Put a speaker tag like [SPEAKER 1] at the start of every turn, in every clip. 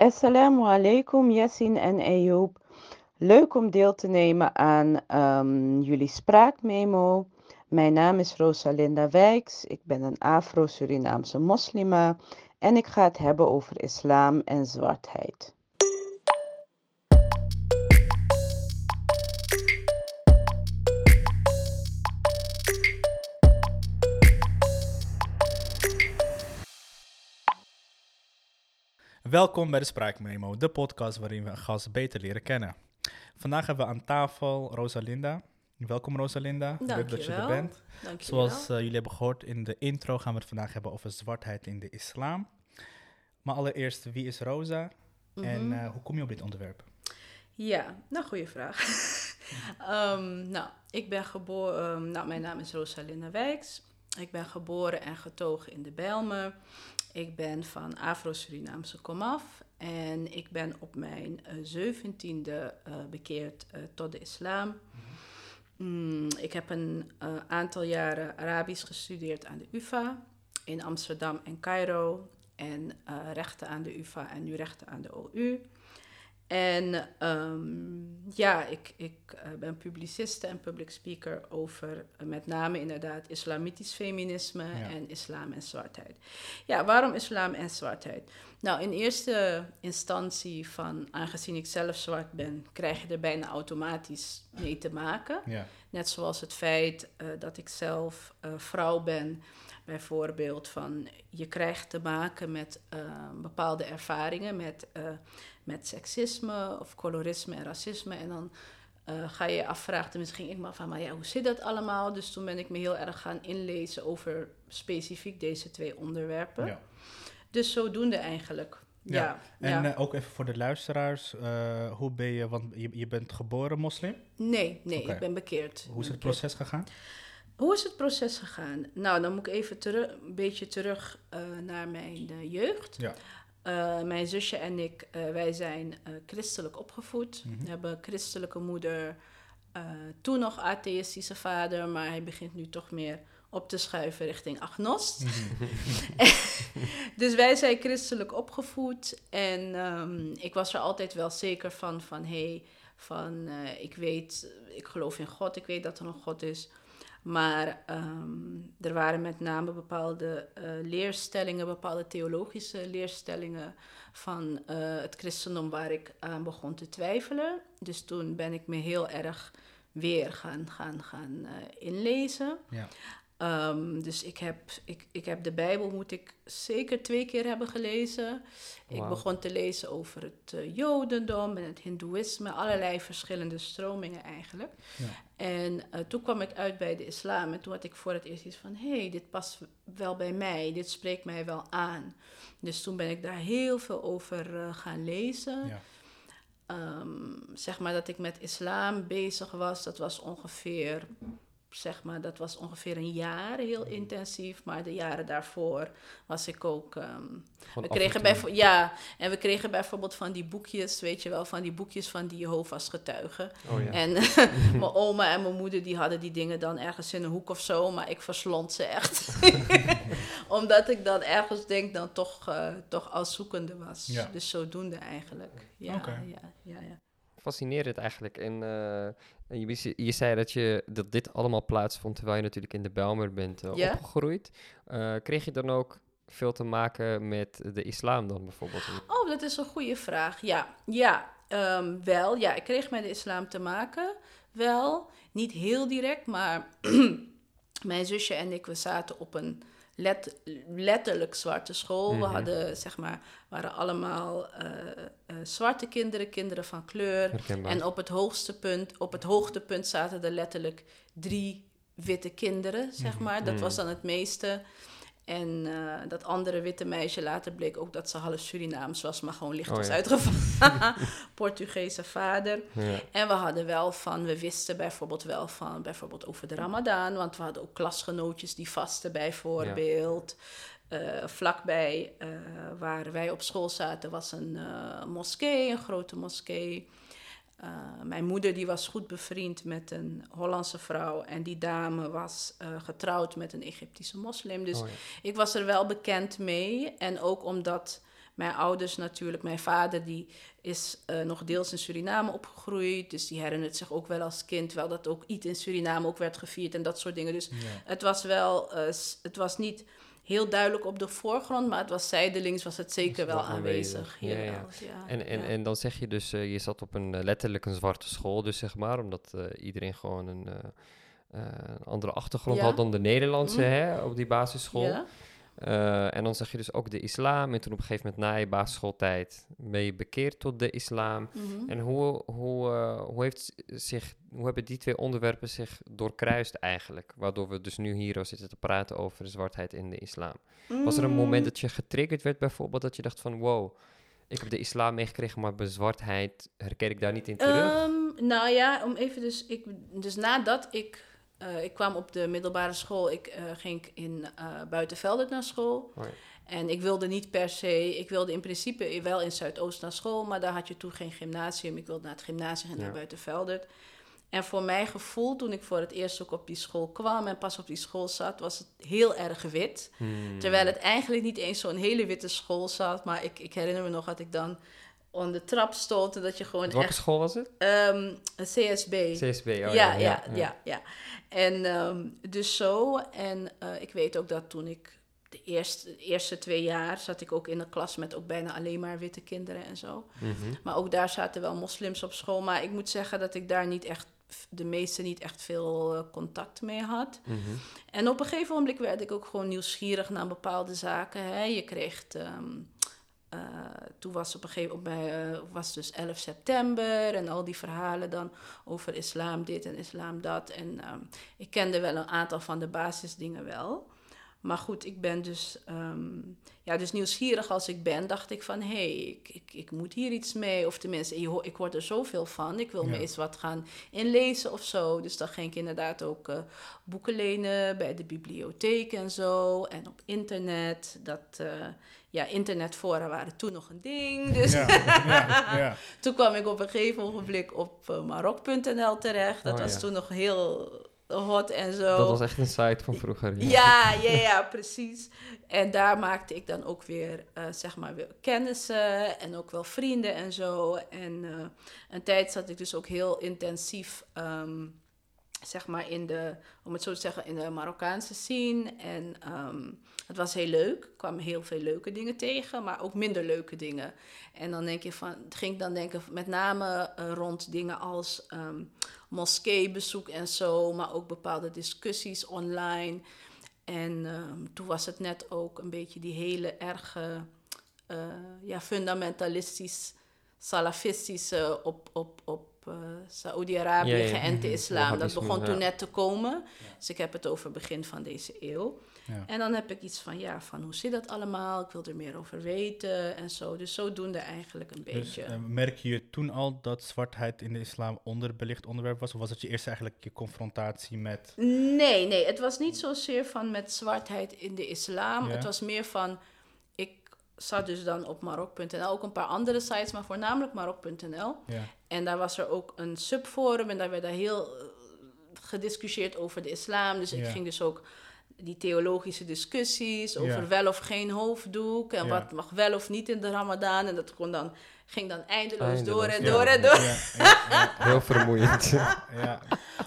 [SPEAKER 1] Assalamu alaikum, Yasin en Ayoub. Leuk om deel te nemen aan ehm, jullie spraakmemo. Mijn naam is Rosalinda Wijks. Ik ben een Afro-Surinaamse moslima en ik ga het hebben over islam en zwartheid.
[SPEAKER 2] Welkom bij de Spraakmemo, de podcast waarin we een gast beter leren kennen. Vandaag hebben we aan tafel Rosalinda. Welkom Rosalinda, leuk dat je er bent.
[SPEAKER 3] Dankjewel.
[SPEAKER 2] Zoals eh, jullie hebben gehoord in de intro gaan we het vandaag hebben over zwartheid in de islam. Maar allereerst, wie is Rosa en
[SPEAKER 3] Mhm.
[SPEAKER 2] eh, hoe kom je op dit onderwerp?
[SPEAKER 3] Ja, nou, goede vraag. Ehm, nou, ik ben geboren... ehm, nou, mijn naam is Rosalinda Wijks. Ik ben geboren en getogen in de Bijlmer. Ik ben van Afro-Surinaamse komaf. En ik ben op mijn eh, zeventiende eh bekeerd eh, tot de islam. Mm, ik heb een aantal jaren Arabisch gestudeerd aan de UvA. In Amsterdam en Cairo. En rechten aan de UvA en nu rechten aan de OU. En ehm, ja, ik, ik eh, ben publiciste en public speaker over eh, met name inderdaad islamitisch feminisme
[SPEAKER 2] Ja.
[SPEAKER 3] en islam en zwartheid. Ja, waarom islam en zwartheid? Nou, in eerste instantie van, aangezien ik zelf zwart ben, krijg je er bijna automatisch mee te maken.
[SPEAKER 2] Ja,
[SPEAKER 3] Net zoals het feit eh, dat ik zelf vrouw ben, bijvoorbeeld van je krijgt te maken met bepaalde ervaringen met, met seksisme of colorisme en racisme. En dan eh, ga je je afvragen, tenminste ging ik me af van, maar ja, hoe zit dat allemaal? Dus toen ben ik me heel erg gaan inlezen over specifiek deze twee onderwerpen.
[SPEAKER 2] ja.
[SPEAKER 3] Dus zodoende eigenlijk.
[SPEAKER 2] Ja,
[SPEAKER 3] Ja,
[SPEAKER 2] En
[SPEAKER 3] ja.
[SPEAKER 2] eh, ook even voor de luisteraars, eh, hoe ben je, want je, je bent geboren moslim.
[SPEAKER 3] nee, nee, ik ben bekeerd.
[SPEAKER 2] Hoe is het proces gegaan?
[SPEAKER 3] Hoe is het proces gegaan? Nou, dan moet ik even terug, een beetje terug naar mijn jeugd.
[SPEAKER 2] Ja.
[SPEAKER 3] Eh, mijn zusje en ik, eh, wij zijn eh, christelijk opgevoed.
[SPEAKER 2] Mhm.
[SPEAKER 3] We hebben een christelijke moeder, toen nog atheïstische vader, maar hij begint nu toch meer op te schuiven richting agnost. dus wij zijn christelijk opgevoed en ehm, ik was er altijd wel zeker van, van hé, hey, van ik weet, ik geloof in God, ik weet dat er een God is. Maar ehm, er waren met name bepaalde eh, leerstellingen, bepaalde theologische leerstellingen van eh, het christendom waar ik aan begon te twijfelen. Dus toen ben ik me heel erg weer gaan, gaan, gaan eh, inlezen.
[SPEAKER 2] Ja.
[SPEAKER 3] Ehm, dus ik heb, ik, ik heb de Bijbel, moet ik zeker twee keer hebben gelezen. Ik begon te lezen over het eh, Jodendom en het Hindoeïsme, allerlei verschillende stromingen eigenlijk.
[SPEAKER 2] Ja.
[SPEAKER 3] En eh, toen kwam ik uit bij de islam en toen had ik voor het eerst iets van: hé, hey, dit past wel bij mij, dit spreekt mij wel aan. Dus toen ben ik daar heel veel over eh, gaan lezen.
[SPEAKER 2] Ja.
[SPEAKER 3] Ehm, zeg maar dat ik met islam bezig was, dat was ongeveer, zeg maar, dat was ongeveer een jaar heel intensief. Maar de jaren daarvoor was ik ook. ehm, we kregen bijvo- ja, en we kregen bijvoorbeeld van die boekjes, weet je wel, van die boekjes van die Jehovah's getuigen.
[SPEAKER 4] Oh ja.
[SPEAKER 3] En mijn oma en mijn moeder die hadden die dingen dan ergens in een hoek of zo, maar ik verslond ze echt. Omdat ik dan ergens denk dan toch, eh toch als zoekende was.
[SPEAKER 2] Ja.
[SPEAKER 3] Dus zodoende eigenlijk. Ja,
[SPEAKER 2] Oké.
[SPEAKER 3] ja, ja, ja.
[SPEAKER 4] Fascinerend eigenlijk. En eh, en je, je zei dat, je, dat dit allemaal plaatsvond terwijl je natuurlijk in de Bijlmer bent eh, opgegroeid. Eh, kreeg je dan ook veel te maken met de islam dan bijvoorbeeld?
[SPEAKER 3] Oh, dat is een goede vraag. Ja, ja ehm, wel. Ja, ik kreeg met de islam te maken. Wel, niet heel direct, maar mijn zusje en ik, we zaten op een let- letterlijk zwarte school. We
[SPEAKER 4] Mhm.
[SPEAKER 3] hadden, zeg maar, waren allemaal eh, eh, zwarte kinderen, kinderen van kleur.
[SPEAKER 4] Herkenbaar.
[SPEAKER 3] En op het hoogste punt, op het hoogtepunt zaten er letterlijk drie witte kinderen, zeg
[SPEAKER 2] Mhm.
[SPEAKER 3] maar. Dat
[SPEAKER 4] Mhm.
[SPEAKER 3] was dan het meeste. En eh, dat andere witte meisje later bleek ook dat ze half Surinaams was, maar gewoon licht
[SPEAKER 4] Oh
[SPEAKER 3] was
[SPEAKER 4] ja.
[SPEAKER 3] uitgevallen. Portugese vader.
[SPEAKER 4] Ja.
[SPEAKER 3] En we hadden wel van, we wisten bijvoorbeeld wel van, bijvoorbeeld over de Ramadan, want we hadden ook klasgenootjes die vasten bijvoorbeeld. Eh, vlakbij eh, waar wij op school zaten was een moskee, een grote moskee. Eh, mijn moeder die was goed bevriend met een Hollandse vrouw en die dame was eh, getrouwd met een Egyptische moslim. Dus
[SPEAKER 4] Oh ja.
[SPEAKER 3] ik was er wel bekend mee. En ook omdat mijn ouders natuurlijk, mijn vader die is eh, nog deels in Suriname opgegroeid. Dus die herinnert zich ook wel als kind wel dat ook iets in Suriname ook werd gevierd en dat soort dingen. Dus
[SPEAKER 2] Ja.
[SPEAKER 3] het was wel, het was niet heel duidelijk op de voorgrond, maar het was zijdelings, was het zeker
[SPEAKER 4] Was
[SPEAKER 3] wel
[SPEAKER 4] aanwezig.
[SPEAKER 3] aanwezig.
[SPEAKER 4] Ja, ja.
[SPEAKER 3] Jawel, ja,
[SPEAKER 4] En, en, en dan zeg je dus, eh, je zat op een eh, letterlijk een zwarte school, dus zeg maar, omdat eh, iedereen gewoon een, andere achtergrond had dan de Nederlandse
[SPEAKER 3] Mhm.
[SPEAKER 4] hè, op die basisschool. Eh, en dan zeg je dus ook de islam. En toen op een gegeven moment na je basisschooltijd ben je bekeerd tot de islam.
[SPEAKER 3] Mhm.
[SPEAKER 4] En hoe, hoe, eh, hoe, heeft zich, hoe hebben die twee onderwerpen zich doorkruist eigenlijk? Waardoor we dus nu hier al zitten te praten over de zwartheid in de islam. Was er een moment
[SPEAKER 3] Mm.
[SPEAKER 4] dat je getriggerd werd bijvoorbeeld? Dat je dacht van wow, ik heb de islam meegekregen, maar bij zwartheid herken ik daar niet in terug?
[SPEAKER 3] Ehm, nou ja, om even dus, ik, dus nadat ik, eh, ik kwam op de middelbare school, ik eh, ging in uh, Buitenveldert naar school. En ik wilde niet per se, ik wilde in principe wel in Zuidoost naar school, maar daar had je toen geen gymnasium. Ik wilde naar het gymnasium en
[SPEAKER 4] Ja.
[SPEAKER 3] naar Buitenveldert. En voor mijn gevoel, toen ik voor het eerst ook op die school kwam en pas op die school zat, was het heel erg wit.
[SPEAKER 4] Hmm.
[SPEAKER 3] Terwijl het eigenlijk niet eens zo'n hele witte school zat. Maar ik, ik herinner me nog dat ik dan aan de trap stond en dat je gewoon
[SPEAKER 4] Welke
[SPEAKER 3] echt...
[SPEAKER 4] school was het?
[SPEAKER 3] ehm, CSB.
[SPEAKER 4] CSB, oh
[SPEAKER 3] ja,
[SPEAKER 4] ja.
[SPEAKER 3] ja, ja, ja, En ehm, dus zo. En eh, ik weet ook dat toen ik de eerste, de eerste twee jaar zat ik ook in een klas met ook bijna alleen maar witte kinderen en zo.
[SPEAKER 4] Mhm.
[SPEAKER 3] Maar ook daar zaten wel moslims op school. Maar ik moet zeggen dat ik daar niet echt, de meeste niet echt veel eh, contact mee had.
[SPEAKER 4] Mhm.
[SPEAKER 3] En op een gegeven moment werd ik ook gewoon nieuwsgierig naar bepaalde zaken. Hè. Je kreeg, ehm, eh, toen was op een gegeven moment, eh, was dus 11 september en al die verhalen dan over islam dit en islam dat. En ehm, ik kende wel een aantal van de basisdingen wel. Maar goed, ik ben dus, ehm, ja, dus nieuwsgierig als ik ben, dacht ik van hé, hey, ik, ik, ik moet hier iets mee. Of tenminste, ik hoor er zoveel van. Ik wil me eens wat gaan inlezen of zo. Dus dan ging ik inderdaad ook eh, boeken lenen bij de bibliotheek en zo. En op internet. Dat, eh, ja, internetfora waren toen nog een ding. Dus
[SPEAKER 2] Ja, ja, ja.
[SPEAKER 3] toen kwam ik op een gegeven ogenblik op uh, Marok.nl terecht. Dat
[SPEAKER 4] Oh,
[SPEAKER 3] was
[SPEAKER 4] ja.
[SPEAKER 3] toen nog heel hot en zo.
[SPEAKER 4] Dat was echt een site van vroeger.
[SPEAKER 3] Ja, ja, ja, precies. En daar maakte ik dan ook weer, eh, zeg maar, weer kennissen en ook wel vrienden en zo. En eh, een tijd zat ik dus ook heel intensief, ehm, zeg maar, in de, om het zo te zeggen, in de Marokkaanse scene. En ehm, het was heel leuk. Ik kwam heel veel leuke dingen tegen, maar ook minder leuke dingen. En dan denk je van, ging ik dan denken, met name eh, rond dingen als ehm, moskeebezoek en zo, maar ook bepaalde discussies online. En ehm, toen was het net ook een beetje die hele erge, eh, ja, fundamentalistisch, salafistische op, op, op eh Saoedi-Arabië
[SPEAKER 4] Ja, ja.
[SPEAKER 3] geënte
[SPEAKER 2] Mhm.
[SPEAKER 3] islam. Dat begon toen net te komen. Dus ik heb het over begin van deze eeuw.
[SPEAKER 2] Ja.
[SPEAKER 3] En dan heb ik iets van, ja, van hoe zit dat allemaal? Ik wil er meer over weten en zo. Dus zodoende eigenlijk een
[SPEAKER 2] Dus
[SPEAKER 3] beetje.
[SPEAKER 2] eh, merk je toen al dat zwartheid in de islam onderbelicht onderwerp was? Of was het je eerst eigenlijk je confrontatie met...
[SPEAKER 3] Nee, nee, het was niet zozeer van met zwartheid in de islam.
[SPEAKER 2] Ja.
[SPEAKER 3] Het was meer van, ik zat dus dan op Marok.nl, ook een paar andere sites, maar voornamelijk Marok.nl.
[SPEAKER 2] Ja,
[SPEAKER 3] En daar was er ook een subforum en daar werd daar heel eh, gediscussieerd over de islam. Dus ik ging dus ook die theologische discussies over
[SPEAKER 2] Ja.
[SPEAKER 3] wel of geen hoofddoek en
[SPEAKER 2] Ja.
[SPEAKER 3] wat mag wel of niet in de ramadan. En dat kon dan, ging dan eindeloos,
[SPEAKER 4] Eindeloos,
[SPEAKER 3] door en
[SPEAKER 4] ja.
[SPEAKER 3] door en door.
[SPEAKER 2] ja, ja, ja,
[SPEAKER 4] Heel vermoeiend.
[SPEAKER 2] ja.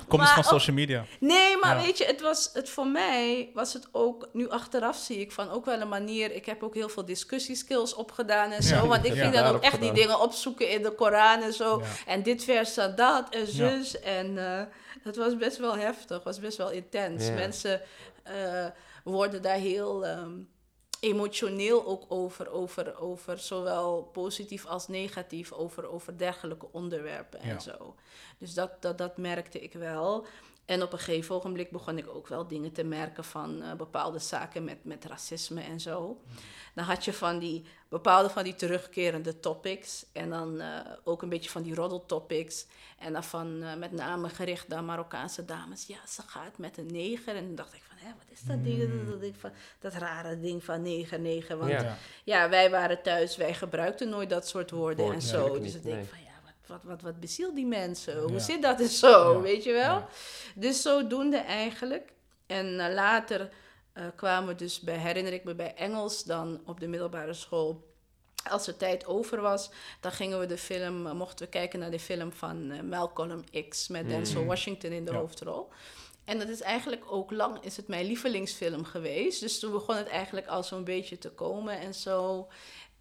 [SPEAKER 2] Komt dus
[SPEAKER 3] Maar
[SPEAKER 2] van social media.
[SPEAKER 3] Nee, maar
[SPEAKER 2] Ja.
[SPEAKER 3] weet je, het was het voor mij was het ook nu achteraf zie ik van ook wel een manier. Ik heb ook heel veel discussieskills opgedaan en zo,
[SPEAKER 2] Ja.
[SPEAKER 3] want ik
[SPEAKER 2] Ja,
[SPEAKER 3] ging dan ook echt die dingen opzoeken in de Koran en zo.
[SPEAKER 2] Ja.
[SPEAKER 3] En dit vers staat dat en zus en eh dat was best wel heftig, was best wel intens.
[SPEAKER 4] Ja.
[SPEAKER 3] Mensen eh, worden daar heel ehm, emotioneel ook over, over, over zowel positief als negatief, over, over dergelijke onderwerpen en
[SPEAKER 2] Ja.
[SPEAKER 3] zo. Dus dat, dat, dat merkte ik wel. En op een gegeven ogenblik begon ik ook wel dingen te merken van eh, bepaalde zaken met, met racisme en zo. Dan had je van die bepaalde van die terugkerende topics. En dan eh, ook een beetje van die roddeltopics. En dan van eh, met name gericht naar Marokkaanse dames. Ja, ze gaat met een neger. En dan dacht ik van, hé, wat is dat ding? Dat, dat, ding van, dat rare ding van neger, neger. Want
[SPEAKER 4] Ja.
[SPEAKER 3] wij waren thuis, wij gebruikten nooit dat soort woorden
[SPEAKER 4] Woord,
[SPEAKER 3] en zo. Dus ik denk
[SPEAKER 4] nee.
[SPEAKER 3] van, wat, wat, wat, bezielt die mensen? Hoe
[SPEAKER 2] Ja.
[SPEAKER 3] zit dat en zo,
[SPEAKER 2] Ja.
[SPEAKER 3] weet je wel?
[SPEAKER 2] Ja.
[SPEAKER 3] Dus zodoende eigenlijk. En eh, later eh, kwamen we dus bij, herinner ik me bij Engels dan op de middelbare school, als er tijd over was, dan gingen we de film, eh, mochten we kijken naar de film van Malcolm X met Denzel
[SPEAKER 2] Mm.
[SPEAKER 3] Washington in de hoofdrol. En dat is eigenlijk ook lang is het mijn lievelingsfilm geweest. Dus toen begon het eigenlijk al zo'n beetje te komen en zo.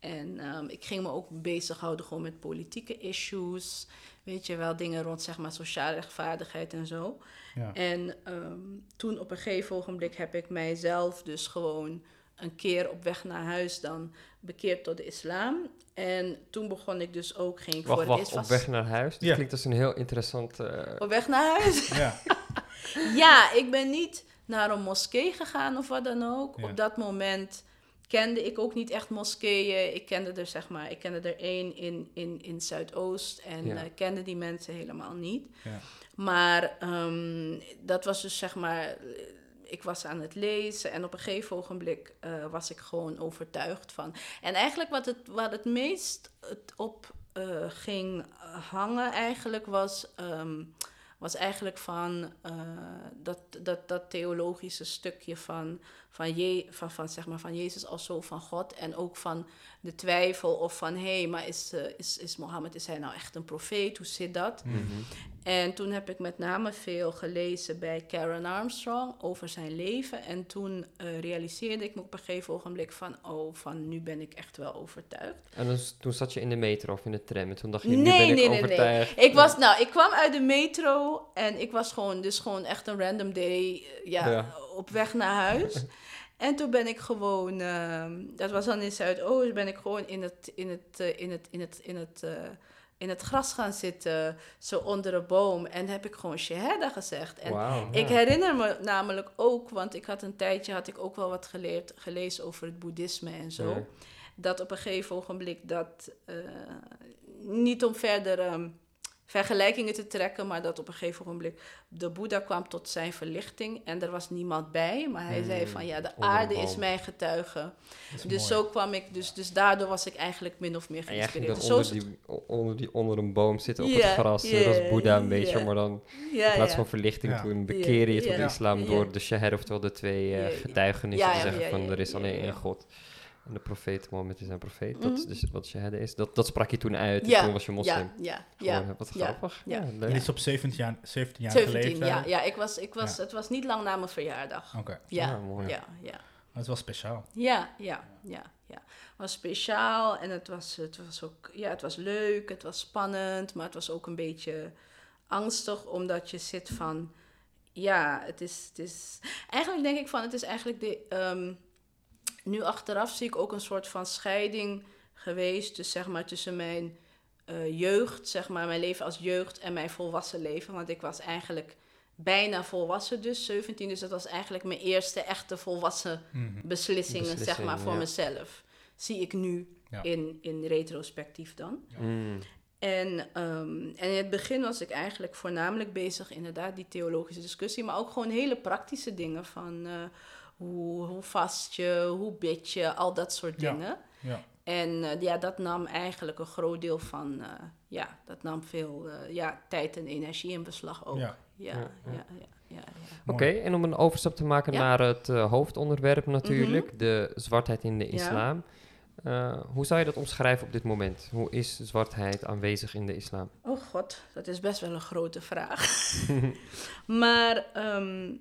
[SPEAKER 3] En ehm, ik ging me ook bezighouden gewoon met politieke issues. Weet je wel, dingen rond zeg maar sociale rechtvaardigheid en zo.
[SPEAKER 2] Ja.
[SPEAKER 3] En ehm, toen op een gegeven ogenblik heb ik mijzelf dus gewoon een keer op weg naar huis dan bekeerd tot de islam. En toen begon ik dus ook, ging ik voor
[SPEAKER 4] Wacht,
[SPEAKER 3] het eerst
[SPEAKER 4] op weg naar huis? Dat
[SPEAKER 2] Ja.
[SPEAKER 4] klinkt als een heel interessant... eh,
[SPEAKER 3] Op weg naar huis?
[SPEAKER 2] Ja.
[SPEAKER 3] ja, ik ben niet naar een moskee gegaan of wat dan ook.
[SPEAKER 2] Ja.
[SPEAKER 3] Op dat moment kende ik ook niet echt moskeeën. Ik kende er zeg maar, ik kende er één in, in, in Zuidoost en
[SPEAKER 4] Ja.
[SPEAKER 3] eh, kende die mensen helemaal niet.
[SPEAKER 2] Ja.
[SPEAKER 3] Maar ehm, dat was dus zeg maar, eh, ik was aan het lezen en op een gegeven ogenblik eh, was ik gewoon overtuigd van. En eigenlijk wat het, wat het meest het op ging hangen eigenlijk was, ehm, was eigenlijk van eh, dat, dat, dat theologische stukje van, van, je, van, van, zeg maar, van Jezus als zo van God en ook van de twijfel of van hé, hey, maar is, eh, is, is Mohammed, is hij nou echt een profeet? Hoe zit dat?
[SPEAKER 4] mhm.
[SPEAKER 3] En toen heb ik met name veel gelezen bij Karen Armstrong over zijn leven. En toen eh, realiseerde ik me op een gegeven ogenblik van, oh, van nu ben ik echt wel overtuigd.
[SPEAKER 4] En dan, s- toen zat je in de metro of in de tram en toen dacht je, nu
[SPEAKER 3] Nee,
[SPEAKER 4] ben ik
[SPEAKER 3] nee, nee, nee.
[SPEAKER 4] overtuigd.
[SPEAKER 3] Ik was, nou, ik kwam uit de metro en ik was gewoon, dus gewoon echt een random day, eh, ja,
[SPEAKER 4] Ja.
[SPEAKER 3] op weg naar huis. En toen ben ik gewoon, ehm, dat was dan in Zuidoost, ben ik gewoon in het, in het, eh, in het, in het, in het, eh, in het gras gaan zitten, zo onder een boom. En heb ik gewoon shahada gezegd. En ik
[SPEAKER 4] ja.
[SPEAKER 3] herinner me namelijk ook, want ik had een tijdje, had ik ook wel wat geleerd, gelezen over het boeddhisme en zo.
[SPEAKER 4] Ja.
[SPEAKER 3] Dat op een gegeven ogenblik dat, eh, niet om verder ehm, vergelijkingen te trekken, maar dat op een gegeven ogenblik de Boeddha kwam tot zijn verlichting en er was niemand bij, maar hij zei
[SPEAKER 4] Hmm,
[SPEAKER 3] van ja, de aarde is mijn getuige.
[SPEAKER 2] Dat is
[SPEAKER 3] Dus
[SPEAKER 2] mooi.
[SPEAKER 3] zo kwam ik, dus, dus daardoor was ik eigenlijk min of meer
[SPEAKER 4] En jij ging
[SPEAKER 3] geïnspireerd. Zo
[SPEAKER 4] onder
[SPEAKER 3] is
[SPEAKER 4] die, onder, die, onder een boom zitten op het gras, als
[SPEAKER 3] ja,
[SPEAKER 4] Boeddha een beetje, maar dan
[SPEAKER 3] ja,
[SPEAKER 4] in plaats van verlichting
[SPEAKER 2] Ja.
[SPEAKER 4] toen bekeer je tot islam door de shahada, oftewel de twee eh, getuigenissen
[SPEAKER 3] Ja,
[SPEAKER 4] te zeggen
[SPEAKER 3] ja,
[SPEAKER 4] van
[SPEAKER 3] ja,
[SPEAKER 4] er is
[SPEAKER 3] ja,
[SPEAKER 4] alleen
[SPEAKER 3] ja.
[SPEAKER 4] één God. En de profeet, Mohammed is een profeet. Dat is
[SPEAKER 3] Mhm.
[SPEAKER 4] dus wat shahada is. Dat, dat sprak je toen uit
[SPEAKER 3] Ja,
[SPEAKER 4] toen was je moslim.
[SPEAKER 3] Ja, ja,
[SPEAKER 4] Gewoon,
[SPEAKER 3] ja.
[SPEAKER 4] wat
[SPEAKER 3] ja,
[SPEAKER 4] grappig.
[SPEAKER 3] ja,
[SPEAKER 4] Ja,
[SPEAKER 2] dit is op 17 jaar, 17 jaar
[SPEAKER 3] 17,
[SPEAKER 2] geleefd.
[SPEAKER 3] ja, ja ik was, ik was,
[SPEAKER 2] Ja.
[SPEAKER 3] het was niet lang na mijn verjaardag.
[SPEAKER 2] Oké,
[SPEAKER 3] Ja,
[SPEAKER 4] mooi.
[SPEAKER 3] ja, ja.
[SPEAKER 2] dat is wel speciaal.
[SPEAKER 3] Ja, ja, ja, ja. Het was speciaal en het was, het was ook, ja, het was leuk, het was spannend, maar het was ook een beetje angstig, omdat je zit van, ja, het is, het is, eigenlijk denk ik van, het is eigenlijk de, ehm, nu achteraf zie ik ook een soort van scheiding geweest, dus zeg maar tussen mijn eh, jeugd, zeg maar, mijn leven als jeugd en mijn volwassen leven, want ik was eigenlijk bijna volwassen dus, 17, dus dat was eigenlijk mijn eerste echte volwassen
[SPEAKER 2] Mhm.
[SPEAKER 3] beslissingen, zeg maar, voor
[SPEAKER 4] ja.
[SPEAKER 3] mezelf. Zie ik nu
[SPEAKER 2] Ja.
[SPEAKER 3] in, in retrospectief dan.
[SPEAKER 4] Mm.
[SPEAKER 3] En, ehm, en in het begin was ik eigenlijk voornamelijk bezig, inderdaad, die theologische discussie, maar ook gewoon hele praktische dingen van eh, hoe, hoe vast je, hoe bid je, al dat soort
[SPEAKER 2] Ja.
[SPEAKER 3] dingen.
[SPEAKER 2] Ja.
[SPEAKER 3] En eh, ja, dat nam eigenlijk een groot deel van, eh, ja, dat nam veel eh, ja, tijd en energie in beslag ook.
[SPEAKER 2] Ja.
[SPEAKER 3] Ja,
[SPEAKER 4] Ja,
[SPEAKER 3] ja,
[SPEAKER 4] ja.
[SPEAKER 3] ja, ja, ja.
[SPEAKER 4] Oké, en om een overstap te maken
[SPEAKER 3] Ja.
[SPEAKER 4] naar het hoofdonderwerp natuurlijk, de zwartheid in de
[SPEAKER 3] Ja.
[SPEAKER 4] islam. Eh, hoe zou je dat omschrijven op dit moment? Hoe is zwartheid aanwezig in de islam?
[SPEAKER 3] Oh god, dat is best wel een grote vraag. maar ehm,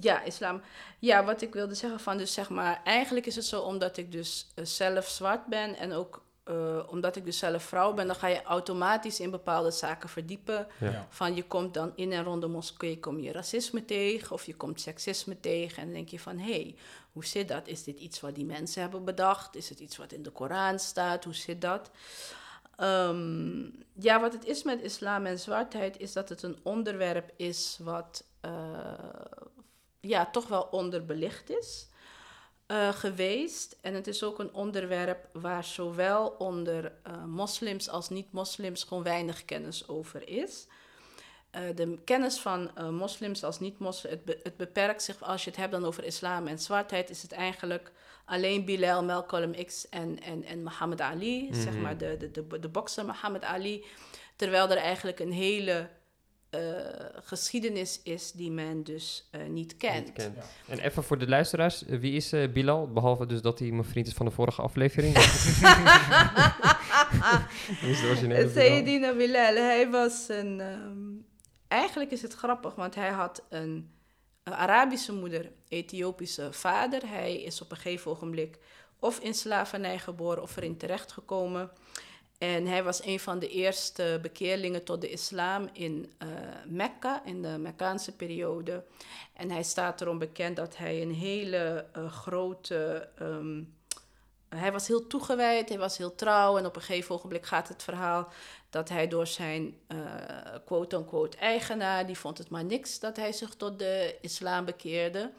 [SPEAKER 3] ja, islam. Ja, wat ik wilde zeggen van, dus zeg maar, eigenlijk is het zo omdat ik dus eh, zelf zwart ben en ook eh, omdat ik dus zelf vrouw ben, dan ga je automatisch in bepaalde zaken verdiepen.
[SPEAKER 4] Ja.
[SPEAKER 3] Van je komt dan in en rond de moskee kom je racisme tegen of je komt seksisme tegen en dan denk je van hé, hey, hoe zit dat? Is dit iets wat die mensen hebben bedacht? Is het iets wat in de Koran staat? Hoe zit dat? Ehm, ja, wat het is met islam en zwartheid is dat het een onderwerp is wat eh, ja, toch wel onderbelicht is eh, geweest. En het is ook een onderwerp waar zowel onder eh, moslims als niet-moslims gewoon weinig kennis over is. Eh, de kennis van moslims als niet-moslims, het, be- het beperkt zich, als je het hebt dan over islam en zwartheid, is het eigenlijk alleen Bilal, Malcolm X en, en, en Muhammad Ali, zeg
[SPEAKER 4] Mhm.
[SPEAKER 3] maar de, de, de, de bokser Muhammad Ali. Terwijl er eigenlijk een hele geschiedenis is die men dus eh, niet kent.
[SPEAKER 4] Niet kent. En even voor de luisteraars, eh, wie is eh, Bilal? Behalve dus dat hij mijn vriend is van de vorige aflevering.
[SPEAKER 3] Sayyidina Bilal, hij was een... ehm, eigenlijk is het grappig, want hij had een, een Arabische moeder, Ethiopische vader. Hij is op een gegeven ogenblik of in slavernij geboren of erin terechtgekomen. En hij was een van de eerste bekeerlingen tot de islam in eh, Mekka, in de Mekkaanse periode. En hij staat erom bekend dat hij een hele eh, grote... ehm, hij was heel toegewijd, hij was heel trouw. En op een gegeven ogenblik gaat het verhaal dat hij door zijn eh, quote-unquote eigenaar... die vond het maar niks dat hij zich tot de islam bekeerde.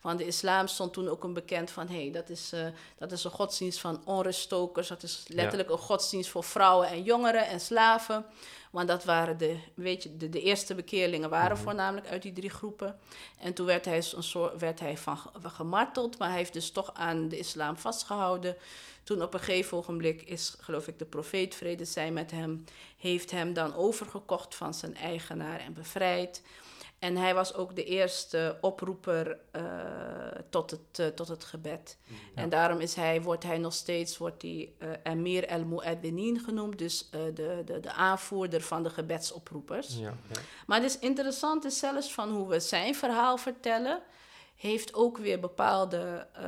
[SPEAKER 3] Van de islam stond toen ook een bekend van... hé, hey, dat, is, eh, dat is een godsdienst van onruststokers. Dat is letterlijk een godsdienst voor vrouwen en jongeren en slaven. Want dat waren de, weet je, de, de eerste bekeerlingen waren voornamelijk uit die drie groepen. En toen werd hij, een soort, werd hij van ge- gemarteld, maar hij heeft dus toch aan de islam vastgehouden. Toen op een gegeven ogenblik is, geloof ik, de profeet, vrede zij met hem, heeft hem dan overgekocht van zijn eigenaar en bevrijd. En hij was ook de eerste oproeper eh, tot, het, eh, tot het gebed. En daarom is hij, wordt hij nog steeds wordt hij, eh, Emir el Mu'adinin genoemd, dus de, de, de aanvoerder van de gebedsoproepers.
[SPEAKER 4] Ja, ja.
[SPEAKER 3] Maar het is interessant is zelfs van hoe we zijn verhaal vertellen, heeft ook weer bepaalde eh,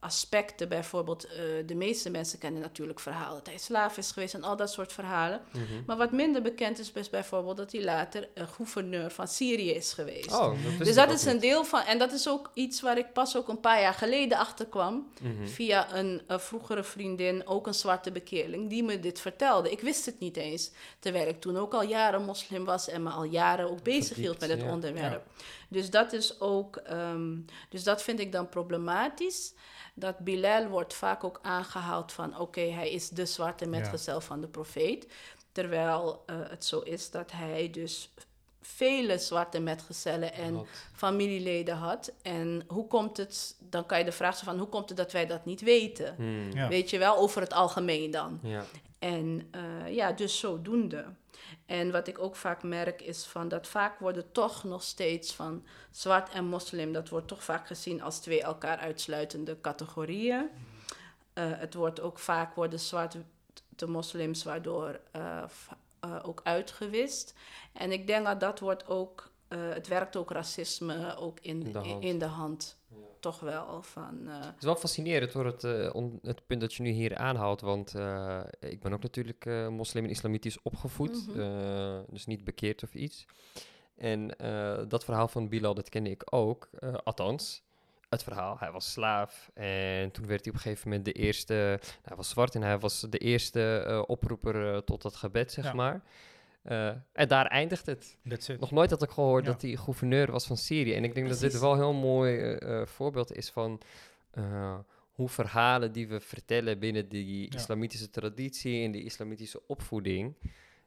[SPEAKER 3] aspecten. Bijvoorbeeld, eh, de meeste mensen kennen natuurlijk verhalen dat hij slaaf is geweest en al dat soort verhalen.
[SPEAKER 4] Mhm.
[SPEAKER 3] Maar wat minder bekend is, is bijvoorbeeld dat hij later gouverneur van Syrië is geweest.
[SPEAKER 4] Oh, dat
[SPEAKER 3] dus dat is een deel van, en dat is ook iets waar ik pas ook een paar jaar geleden achter kwam.
[SPEAKER 4] Mhm.
[SPEAKER 3] Via een, vroegere vriendin, ook een zwarte bekeerling, die me dit vertelde. Ik wist het niet eens. Terwijl ik toen ook al jaren moslim was en me al jaren ook bezig hield met het
[SPEAKER 4] ja.
[SPEAKER 3] onderwerp. Dus dat is ook, ehm, dus dat vind ik dan problematisch. Dat Bilal wordt vaak ook aangehaald van, oké, hij is de zwarte metgezel van de profeet. Terwijl eh, het zo is dat hij dus vele zwarte metgezellen en familieleden had. En hoe komt het, dan kan je de vraag stellen van, hoe komt het dat wij dat niet weten?
[SPEAKER 4] Hmm.
[SPEAKER 2] Ja.
[SPEAKER 3] Weet je wel, over het algemeen dan.
[SPEAKER 4] Ja.
[SPEAKER 3] En eh, ja, dus zodoende. En wat ik ook vaak merk is van dat vaak worden toch nog steeds van zwart en moslim, dat wordt toch vaak gezien als twee elkaar uitsluitende categorieën. Eh, het wordt ook vaak worden zwarte moslims waardoor eh, eh, ook uitgewist. En ik denk dat dat wordt ook, het werkt ook racisme ook in,
[SPEAKER 4] In de
[SPEAKER 3] in,
[SPEAKER 4] hand.
[SPEAKER 3] in de hand. Toch wel van. eh,
[SPEAKER 4] Het is wel fascinerend hoor, het, eh, on- het punt dat je nu hier aanhaalt. Want eh, ik ben ook natuurlijk eh, moslim en islamitisch opgevoed.
[SPEAKER 3] Mhm.
[SPEAKER 4] eh, dus niet bekeerd of iets. En eh, dat verhaal van Bilal, dat kende ik ook. eh, althans, het verhaal. Hij was slaaf. En toen werd hij op een gegeven moment de eerste... Hij was zwart en hij was de eerste eh, oproeper tot het gebed, zeg
[SPEAKER 2] Ja.
[SPEAKER 4] maar. Eh, en daar eindigt het. Nog nooit had ik gehoord
[SPEAKER 2] Ja.
[SPEAKER 4] dat hij gouverneur was van Syrië. En ik denk dat dit wel een heel mooi eh, eh, voorbeeld is van hoe verhalen die we vertellen binnen die
[SPEAKER 2] Ja.
[SPEAKER 4] islamitische traditie en die islamitische opvoeding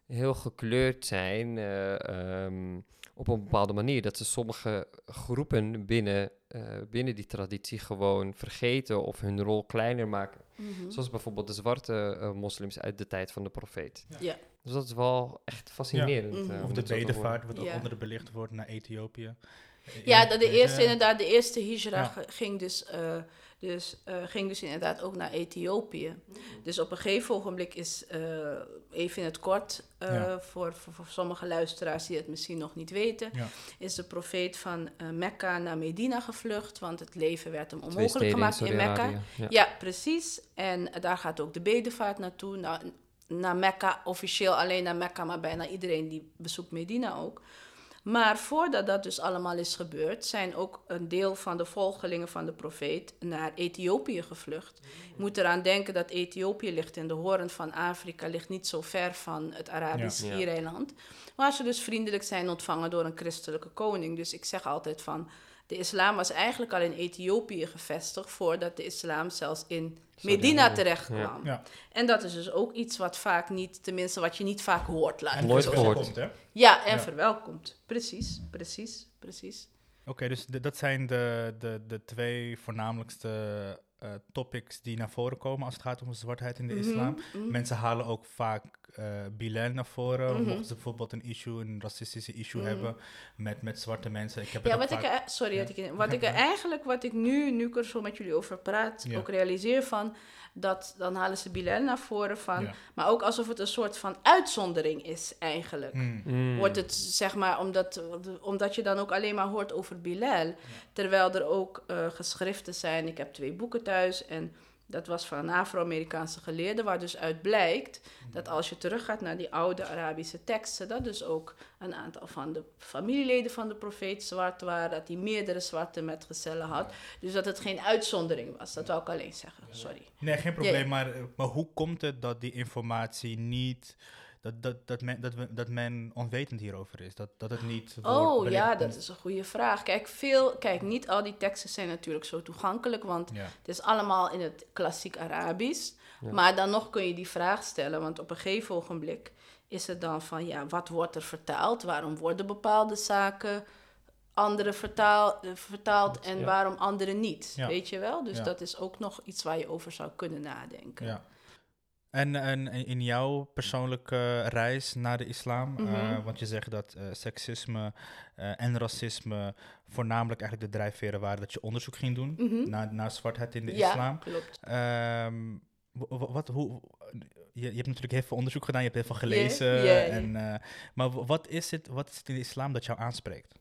[SPEAKER 4] heel gekleurd zijn eh, ehm, op een bepaalde manier. Dat ze sommige groepen binnen, eh, binnen die traditie gewoon vergeten of hun rol kleiner maken.
[SPEAKER 3] mhm.
[SPEAKER 4] Zoals bijvoorbeeld de zwarte eh, moslims uit de tijd van de profeet.
[SPEAKER 3] Ja.
[SPEAKER 4] Dus dat is wel echt fascinerend.
[SPEAKER 3] Mhm.
[SPEAKER 4] eh, om
[SPEAKER 2] Of de
[SPEAKER 4] dat
[SPEAKER 2] bedevaart, wat ook
[SPEAKER 3] Ja.
[SPEAKER 2] onder de belicht wordt naar Ethiopië.
[SPEAKER 3] Ja,
[SPEAKER 2] Ja,
[SPEAKER 3] de, eerste, inderdaad, de eerste hijra ging, dus, eh, dus, eh, ging dus inderdaad ook naar Ethiopië. Dus op een gegeven ogenblik is, eh, even in het kort, eh,
[SPEAKER 2] Ja.
[SPEAKER 3] voor, voor, voor sommige luisteraars die het misschien nog niet weten,
[SPEAKER 2] Ja.
[SPEAKER 3] is de profeet van Mekka naar Medina gevlucht, want het leven werd hem onmogelijk gemaakt in Mekka.
[SPEAKER 4] Ja.
[SPEAKER 3] Ja, precies. En daar gaat ook de bedevaart naartoe. Nou, naar Mekka, officieel alleen naar Mekka, maar bijna iedereen die bezoekt Medina ook. Maar voordat dat dus allemaal is gebeurd, zijn ook een deel van de volgelingen van de profeet naar Ethiopië gevlucht. Je moet eraan denken dat Ethiopië ligt in de hoorn van Afrika, ligt niet zo ver van het Arabisch
[SPEAKER 4] Ja.
[SPEAKER 3] Schiereiland. Waar ze dus vriendelijk zijn ontvangen door een christelijke koning. Dus ik zeg altijd van, de islam was eigenlijk al in Ethiopië gevestigd voordat de islam zelfs in Medina terecht kwam.
[SPEAKER 2] Ja.
[SPEAKER 3] En dat is dus ook iets wat vaak niet, tenminste wat je niet vaak hoort, laat
[SPEAKER 2] En
[SPEAKER 3] ik
[SPEAKER 4] Nooit
[SPEAKER 3] het zo zeggen.
[SPEAKER 2] hè?
[SPEAKER 3] Ja, en
[SPEAKER 2] Ja.
[SPEAKER 3] verwelkomd. Precies, precies, precies.
[SPEAKER 2] Oké, dus de- dat zijn de, de, de twee voornamelijkste eh, topics die naar voren komen als het gaat om de zwartheid in de islam.
[SPEAKER 3] Mhm, mhm.
[SPEAKER 2] Mensen halen ook vaak eh, Bilal naar voren.
[SPEAKER 3] Mhm.
[SPEAKER 2] Mochten ze bijvoorbeeld een issue, een racistische issue
[SPEAKER 3] Mhm.
[SPEAKER 2] hebben met, met zwarte mensen. Ik heb het
[SPEAKER 3] Ja, wat ik,
[SPEAKER 2] vaak-
[SPEAKER 3] er- sorry,
[SPEAKER 2] Ja.
[SPEAKER 3] ik, wat ik eigenlijk, wat ik nu, nu ik er zo met jullie over praat,
[SPEAKER 2] Ja.
[SPEAKER 3] ook realiseer van, dat dan halen ze Bilal naar voren van,
[SPEAKER 2] Ja.
[SPEAKER 3] maar ook alsof het een soort van uitzondering is eigenlijk.
[SPEAKER 2] Mm.
[SPEAKER 4] Mm.
[SPEAKER 3] Wordt het, zeg maar, omdat, omdat je dan ook alleen maar hoort over Bilal. Terwijl er ook eh, geschriften zijn. Ik heb twee boeken thuis. En dat was van een Afro-Amerikaanse geleerde. Waar dus uit blijkt dat als je teruggaat naar die oude Arabische teksten. Dat dus ook een aantal van de familieleden van de profeet zwart waren. Dat hij meerdere zwarte metgezellen had. Dus dat het geen uitzondering was. Dat wou ik alleen zeggen. Sorry.
[SPEAKER 2] Nee, geen probleem.
[SPEAKER 3] Ja.
[SPEAKER 2] Maar, eh, maar hoe komt het dat die informatie niet. Dat, dat, dat, men, dat, we- dat men onwetend hierover is? Dat, dat het niet.
[SPEAKER 3] Oh ja, dat is een goede vraag. Kijk, veel, kijk, niet al die teksten zijn natuurlijk zo toegankelijk. Want
[SPEAKER 2] Ja.
[SPEAKER 3] Het is allemaal in het klassiek Arabisch.
[SPEAKER 4] Ja.
[SPEAKER 3] Maar dan nog kun je die vraag stellen, want op een gegeven ogenblik is het dan van, ja, wat wordt er vertaald? Waarom worden bepaalde zaken andere vertaal, eh, vertaald en
[SPEAKER 2] Ja.
[SPEAKER 3] waarom andere niet? Weet je wel? Dus dat is ook nog iets waar je over zou kunnen nadenken.
[SPEAKER 2] Ja. En, en in jouw persoonlijke reis naar de islam, eh,
[SPEAKER 3] Mhm.
[SPEAKER 2] want je zegt dat eh, seksisme eh, en racisme voornamelijk eigenlijk de drijfveren waren dat je onderzoek ging doen
[SPEAKER 3] Mhm.
[SPEAKER 2] naar, naar zwartheid in de
[SPEAKER 3] ja,
[SPEAKER 2] islam.
[SPEAKER 3] klopt.
[SPEAKER 2] Ehm, wa- wa- wat, hoe, je, je hebt natuurlijk heel veel onderzoek gedaan, je hebt heel veel gelezen. En, eh, maar wa- wat is, het, wat is het in de islam dat jou aanspreekt?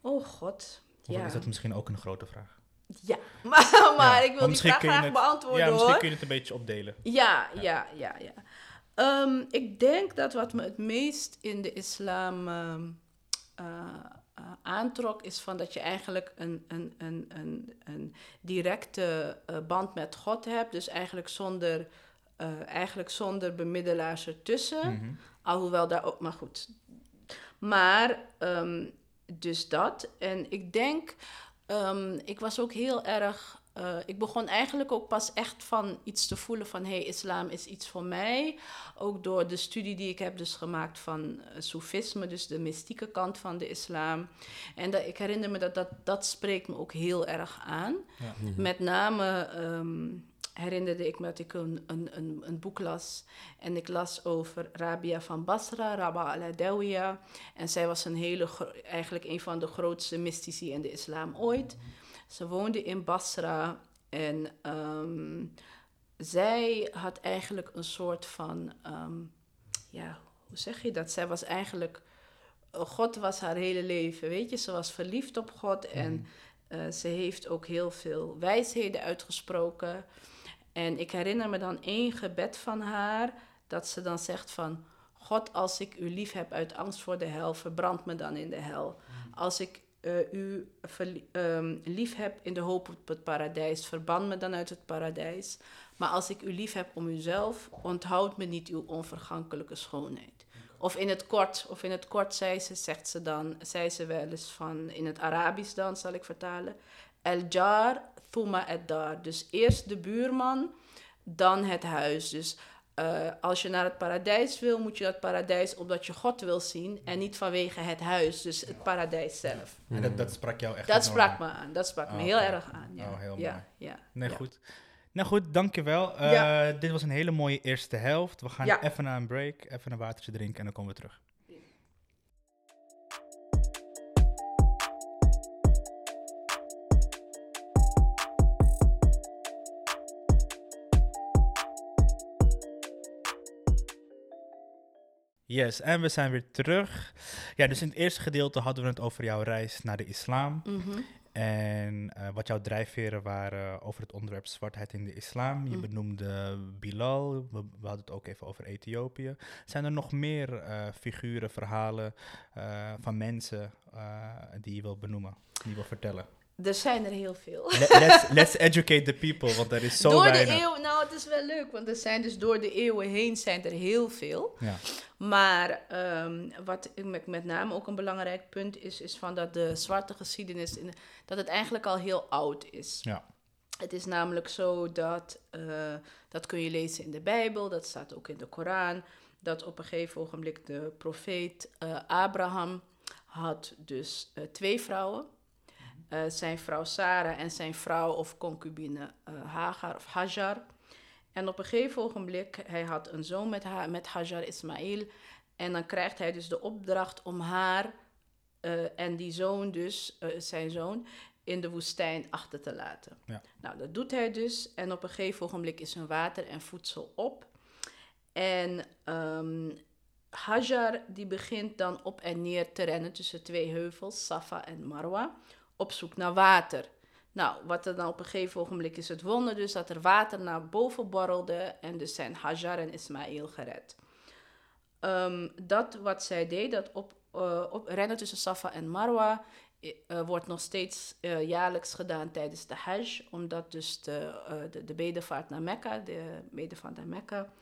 [SPEAKER 3] Oh god.
[SPEAKER 2] Of
[SPEAKER 3] Ja.
[SPEAKER 2] is dat misschien ook een grote vraag?
[SPEAKER 3] Ja, maar, maar
[SPEAKER 2] Ja,
[SPEAKER 3] ik wil die vraag graag
[SPEAKER 2] het-
[SPEAKER 3] beantwoorden
[SPEAKER 2] ja, misschien
[SPEAKER 3] hoor.
[SPEAKER 2] kun je het een beetje opdelen.
[SPEAKER 3] Ja, ja, ja, ja. Ehm, ik denk dat wat me het meest in de islam ehm, eh, eh, aantrok, is van dat je eigenlijk een, een, een, een, een directe eh, band met God hebt. Dus eigenlijk zonder, eigenlijk zonder bemiddelaars ertussen.
[SPEAKER 2] Mhm.
[SPEAKER 3] Alhoewel daar ook, maar goed. Maar, ehm, dus dat. En ik denk, ehm, ik was ook heel erg. eh, ik begon eigenlijk ook pas echt van iets te voelen van hé, hey, islam is iets voor mij. Ook door de studie die ik heb dus gemaakt van uh, soefisme, dus de mystieke kant van de islam. En dat, ik herinner me dat, dat dat spreekt me ook heel erg aan.
[SPEAKER 2] Ja.
[SPEAKER 3] Met name ehm, herinnerde ik me dat ik een, een, een, een boek las. En ik las over Rabia van Basra, Rabba al-Adawiya. En zij was een hele, eigenlijk een van de grootste mystici in de islam ooit. Ze woonde in Basra en ehm, zij had eigenlijk een soort van, ehm, ja, hoe zeg je dat? Zij was eigenlijk, eh, God was haar hele leven, weet je. Ze was verliefd op God en eh, ze heeft ook heel veel wijsheden uitgesproken. En ik herinner me dan één gebed van haar, dat ze dan zegt van... God, als ik u lief heb uit angst voor de hel, verbrand me dan in de hel. Als ik eh, u ehm, lief heb in de hoop op het paradijs, verban me dan uit het paradijs. Maar als ik u lief heb om uzelf, onthoud me niet uw onvergankelijke schoonheid. Of in het kort, of in het kort zei ze, zegt ze dan, zei ze wel eens van, in het Arabisch dan zal ik vertalen. El jar, thumma et dar. Dus eerst de buurman, dan het huis. Dus eh, als je naar het paradijs wil, moet je dat paradijs omdat je God wil zien en niet vanwege het huis, dus het paradijs zelf.
[SPEAKER 2] En dat, dat sprak jou echt
[SPEAKER 3] Dat
[SPEAKER 2] enorm
[SPEAKER 3] sprak
[SPEAKER 2] aan.
[SPEAKER 3] me aan, dat sprak me
[SPEAKER 2] Oh,
[SPEAKER 3] heel erg aan. Ja.
[SPEAKER 2] Oh, heel
[SPEAKER 3] ja,
[SPEAKER 2] mooi.
[SPEAKER 3] Ja,
[SPEAKER 2] Nee,
[SPEAKER 3] ja.
[SPEAKER 2] goed. Nou goed, dankjewel.
[SPEAKER 3] Ja.
[SPEAKER 2] Dit was een hele mooie eerste helft. We gaan even naar een break, even een watertje drinken en dan komen we terug. Yes, en we zijn weer terug. Ja, dus in het eerste gedeelte hadden we het over jouw reis naar de islam.
[SPEAKER 3] Mhm.
[SPEAKER 2] En eh, wat jouw drijfveren waren over het onderwerp zwartheid in de islam. Je
[SPEAKER 3] Mm.
[SPEAKER 2] benoemde Bilal, we, we hadden het ook even over Ethiopië. Zijn er nog meer eh, figuren, verhalen eh, van mensen die je wil benoemen, die je wil vertellen?
[SPEAKER 3] Er zijn er heel veel.
[SPEAKER 2] Le- let's, let's educate the people, want er is zo
[SPEAKER 3] door
[SPEAKER 2] weinig.
[SPEAKER 3] de eeuw, nou het is wel leuk, want er zijn dus door de eeuwen heen zijn er heel veel.
[SPEAKER 2] Ja.
[SPEAKER 3] Maar ehm, wat ik met, met name ook een belangrijk punt is, is van dat de zwarte geschiedenis, in, dat het eigenlijk al heel oud is.
[SPEAKER 2] Ja.
[SPEAKER 3] Het is namelijk zo dat, eh, dat kun je lezen in de Bijbel, dat staat ook in de Koran, dat op een gegeven ogenblik de profeet eh, Abraham had dus eh, twee vrouwen. Eh, zijn vrouw Sarah en zijn vrouw of concubine eh, Hagar of Hajar. En op een gegeven ogenblik, hij had een zoon met, met Hajar Ismail. En dan krijgt hij dus de opdracht om haar eh, en die zoon dus, zijn zoon, in de woestijn achter te laten.
[SPEAKER 2] Ja.
[SPEAKER 3] Nou, dat doet hij dus. En op een gegeven ogenblik is hun water en voedsel op. En ehm, Hajar die begint dan op en neer te rennen tussen twee heuvels, Safa en Marwa, op zoek naar water. Nou, wat er dan op een gegeven ogenblik is het wonder dus dat er water naar boven borrelde en dus zijn Hajar en Ismaël gered. Ehm, dat wat zij deed, dat op, eh, rennen tussen Safa en Marwa, eh, wordt nog steeds eh, jaarlijks gedaan tijdens de Hajj, omdat dus de, de, de bedevaart naar Mekka, de bedevaart naar Mekka,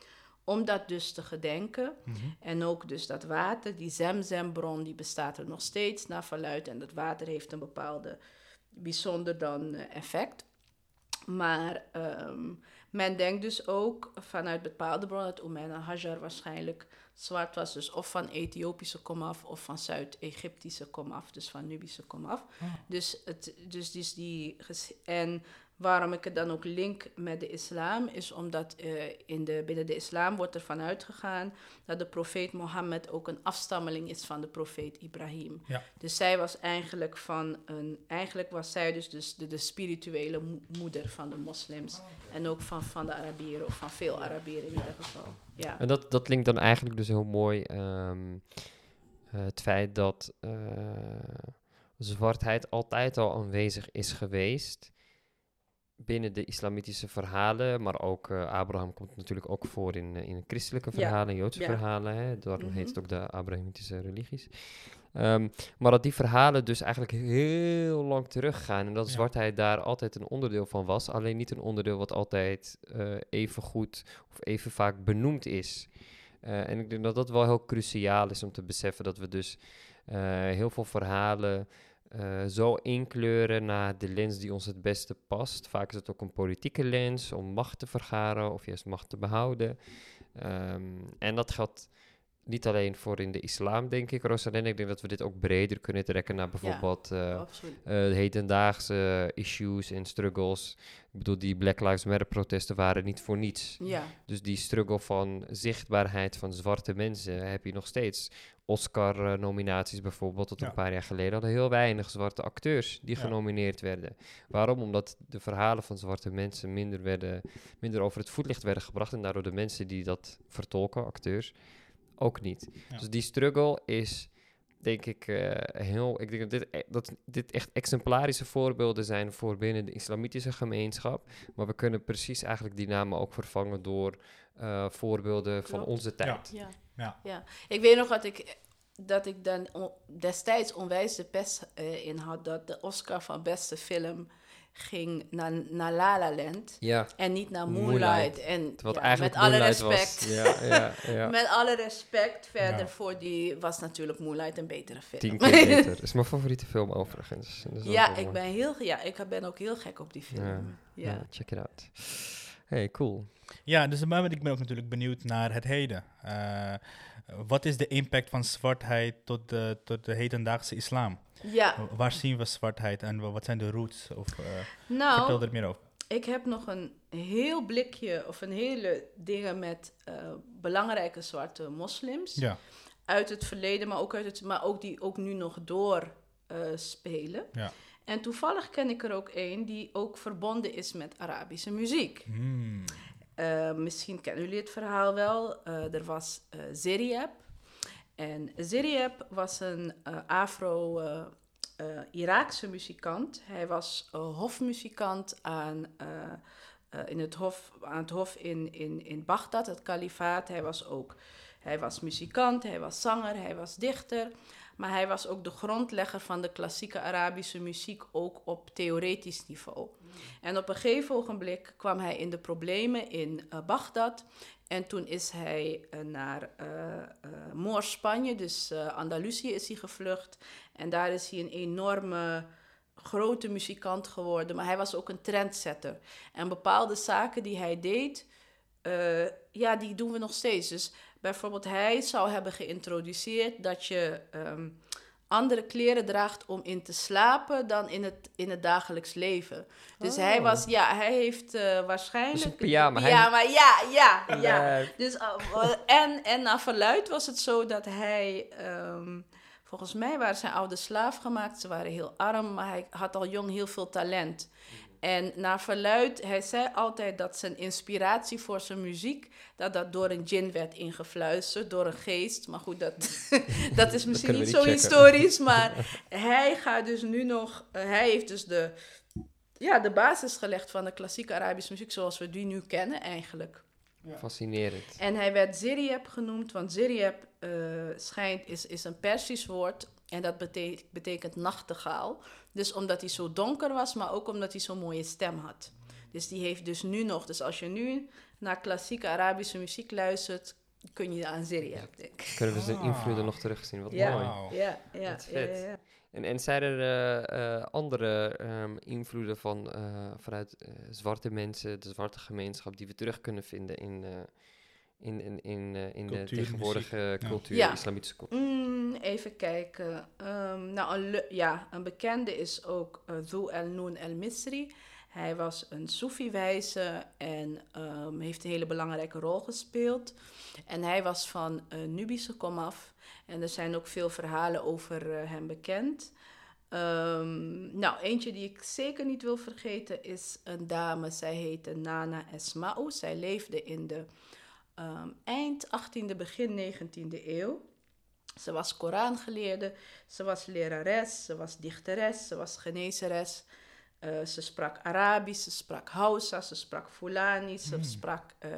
[SPEAKER 3] om dat dus te gedenken.
[SPEAKER 2] Mhm.
[SPEAKER 3] En ook dus dat water, die Zemzembron, die bestaat er nog steeds naar verluid. En dat water heeft een bepaalde bijzonder dan eh, effect. Maar ehm, men denkt dus ook vanuit bepaalde bronnen dat Oemena Hajar waarschijnlijk zwart was. Dus of van Ethiopische komaf of van Zuid-Egyptische komaf, dus van Nubische komaf.
[SPEAKER 2] Ah.
[SPEAKER 3] Dus, het, dus, dus die... En waarom ik het dan ook link met de islam, is omdat eh, in de, binnen de islam wordt ervan uitgegaan dat de profeet Mohammed ook een afstammeling is van de profeet Ibrahim.
[SPEAKER 2] Ja.
[SPEAKER 3] Dus zij was eigenlijk van een, eigenlijk was zij dus, dus de, de spirituele mo- moeder van de moslims. En ook van, van de Arabieren, of van veel Arabieren in ieder geval. Ja.
[SPEAKER 4] En dat, dat linkt dan eigenlijk dus heel mooi ehm, eh, het feit dat eh, zwartheid altijd al aanwezig is geweest binnen de islamitische verhalen, maar ook eh, Abraham komt natuurlijk ook voor in, eh, in christelijke
[SPEAKER 3] Ja,
[SPEAKER 4] verhalen, Joodse
[SPEAKER 3] ja.
[SPEAKER 4] verhalen, hè, daarom heet
[SPEAKER 3] Mhm.
[SPEAKER 4] het ook de Abrahamitische religies. Ehm, maar dat die verhalen dus eigenlijk heel lang teruggaan en dat
[SPEAKER 2] Ja.
[SPEAKER 4] zwartheid daar altijd een onderdeel van was, alleen niet een onderdeel wat altijd eh, even goed of even vaak benoemd is. En ik denk dat dat wel heel cruciaal is om te beseffen dat we dus heel veel verhalen eh, zo inkleuren naar de lens die ons het beste past. Vaak is het ook een politieke lens om macht te vergaren of juist macht te behouden. Ehm, en dat geldt niet alleen voor in de islam, denk ik, Rosalind. Ik denk dat we dit ook breder kunnen trekken naar bijvoorbeeld eh,
[SPEAKER 3] Absoluut.
[SPEAKER 4] eh, de hedendaagse issues en struggles. Ik bedoel, die Black Lives Matter protesten waren niet voor niets.
[SPEAKER 3] Ja,
[SPEAKER 4] Dus die struggle van zichtbaarheid van zwarte mensen heb je nog steeds. Oscar-nominaties bijvoorbeeld, tot
[SPEAKER 2] Ja.
[SPEAKER 4] een paar jaar geleden hadden heel weinig zwarte acteurs die
[SPEAKER 2] Ja.
[SPEAKER 4] genomineerd werden. Waarom? Omdat de verhalen van zwarte mensen minder, werden, minder over het voetlicht werden gebracht en daardoor de mensen die dat vertolken, acteurs, ook niet.
[SPEAKER 2] Ja.
[SPEAKER 4] Dus die struggle is, denk ik, eh, heel. Ik denk dat dit, e- dat dit echt exemplarische voorbeelden zijn voor binnen de islamitische gemeenschap. Maar we kunnen precies eigenlijk die namen ook vervangen door eh, voorbeelden van onze tijd.
[SPEAKER 3] ja.
[SPEAKER 2] Ja.
[SPEAKER 3] Ja, ik weet nog dat ik, dat ik dan destijds onwijs de pest eh, in had dat de Oscar van beste film ging naar, naar La La Land
[SPEAKER 4] Ja,
[SPEAKER 3] en niet naar
[SPEAKER 4] Moonlight.
[SPEAKER 3] Moonlight. En ja,
[SPEAKER 4] eigenlijk
[SPEAKER 3] met alle respect.
[SPEAKER 4] was. Ja, ja, ja.
[SPEAKER 3] Met alle respect verder
[SPEAKER 2] Ja.
[SPEAKER 3] voor die was natuurlijk Moonlight een betere film.
[SPEAKER 4] Tien keer beter. Dat is mijn favoriete film overigens. Dat is ook
[SPEAKER 3] ja, ik ben heel, ja, ik ben ook heel gek op die film.
[SPEAKER 4] Ja,
[SPEAKER 3] Ja.
[SPEAKER 4] Ja, check it out. Hey, cool.
[SPEAKER 2] Ja, dus maar ik ben ook natuurlijk benieuwd naar het heden. Eh, wat is de impact van zwartheid tot de, tot de hedendaagse islam?
[SPEAKER 3] Ja,
[SPEAKER 2] Waar zien we zwartheid en wa- wat zijn de roots? Of, eh,
[SPEAKER 3] nou,
[SPEAKER 2] Vertel er meer over.
[SPEAKER 3] Ik heb nog een heel blikje of een hele dingen met eh, belangrijke zwarte moslims
[SPEAKER 2] Ja,
[SPEAKER 3] uit het verleden, maar ook, uit het, maar ook die ook nu nog door eh,
[SPEAKER 2] ja.
[SPEAKER 3] En toevallig ken ik er ook één die ook verbonden is met Arabische muziek.
[SPEAKER 2] Hmm.
[SPEAKER 3] Misschien kennen jullie het verhaal wel. Er was Zeriab. En Zeriab was een eh, Afro-Iraakse muzikant. Hij was eh, hofmuzikant aan, eh, eh, in het hof, aan het hof in, in, in Bagdad, het kalifaat. Hij was ook hij was muzikant, hij was zanger, hij was dichter. Maar hij was ook de grondlegger van de klassieke Arabische muziek, ook op theoretisch niveau. En op een gegeven ogenblik kwam hij in de problemen in eh, Bagdad. En toen is hij eh, naar eh eh, Moor-Spanje, dus Andalusië is hij gevlucht. En daar is hij een enorme grote muzikant geworden. Maar hij was ook een trendsetter. En bepaalde zaken die hij deed, ja, die doen we nog steeds. Dus bijvoorbeeld hij zou hebben geïntroduceerd dat je... ehm, andere kleren draagt om in te slapen dan in het, in het dagelijks leven. Dus hij
[SPEAKER 4] Oh.
[SPEAKER 3] was, ja, hij heeft eh, waarschijnlijk...
[SPEAKER 4] Dus een pyjama, hij-
[SPEAKER 3] Pyjama, ja, ja, ja.
[SPEAKER 4] Nee.
[SPEAKER 3] Dus, uh, uh, en, en naar verluid was het zo dat hij... ehm, volgens mij waren zijn ouders slaaf gemaakt. Ze waren heel arm, maar hij had al jong heel veel talent. En naar verluid, hij zei altijd dat zijn inspiratie voor zijn muziek... dat dat door een djinn werd ingefluisterd, door een geest. Maar goed, dat, dat is misschien niet zo historisch. Maar hij gaat dus nu nog... eh, hij heeft dus de, ja, de basis gelegd van de klassieke Arabische muziek... zoals we die nu kennen eigenlijk.
[SPEAKER 4] Fascinerend.
[SPEAKER 3] En hij werd Zirieb genoemd, want Zirieb eh, schijnt, is, is een Persisch woord en dat bete- betekent nachtegaal. Dus omdat hij zo donker was, maar ook omdat hij zo'n mooie stem had. Dus die heeft dus nu nog, dus als je nu naar klassieke Arabische muziek luistert, kun je aan Zirieb denken.
[SPEAKER 4] Kunnen we zijn
[SPEAKER 2] Ah.
[SPEAKER 4] invloeden nog terugzien? Wat
[SPEAKER 3] Ja.
[SPEAKER 4] mooi.
[SPEAKER 2] Wauw.
[SPEAKER 3] Ja, ja,
[SPEAKER 4] Wat
[SPEAKER 3] ja,
[SPEAKER 4] vet.
[SPEAKER 3] ja, ja.
[SPEAKER 4] En, en zijn er eh, eh, andere ehm, invloeden van, eh, vanuit zwarte mensen, de zwarte gemeenschap, die we terug kunnen vinden in, eh, in, in, in, eh, in de tegenwoordige
[SPEAKER 2] muziek,
[SPEAKER 4] cultuur,
[SPEAKER 3] Ja.
[SPEAKER 4] islamitische cultuur?
[SPEAKER 3] Mm, even kijken. Ehm, nou, een, ja, een bekende is ook uh, Dhu el-Noon el-Misri. Hij was een Soefi-wijze en ehm, heeft een hele belangrijke rol gespeeld. En hij was van eh, Nubische komaf. En er zijn ook veel verhalen over eh, hem bekend. Ehm, nou, eentje die ik zeker niet wil vergeten is een dame. Zij heette Nana Esma'u. Zij leefde in de ehm, eind 18e, begin 19e eeuw. Ze was Korangeleerde, ze was lerares, ze was dichteres, ze was genezeres. Eh, ze sprak Arabisch, ze sprak Hausa, ze sprak Fulani, ze
[SPEAKER 2] Hmm.
[SPEAKER 3] sprak eh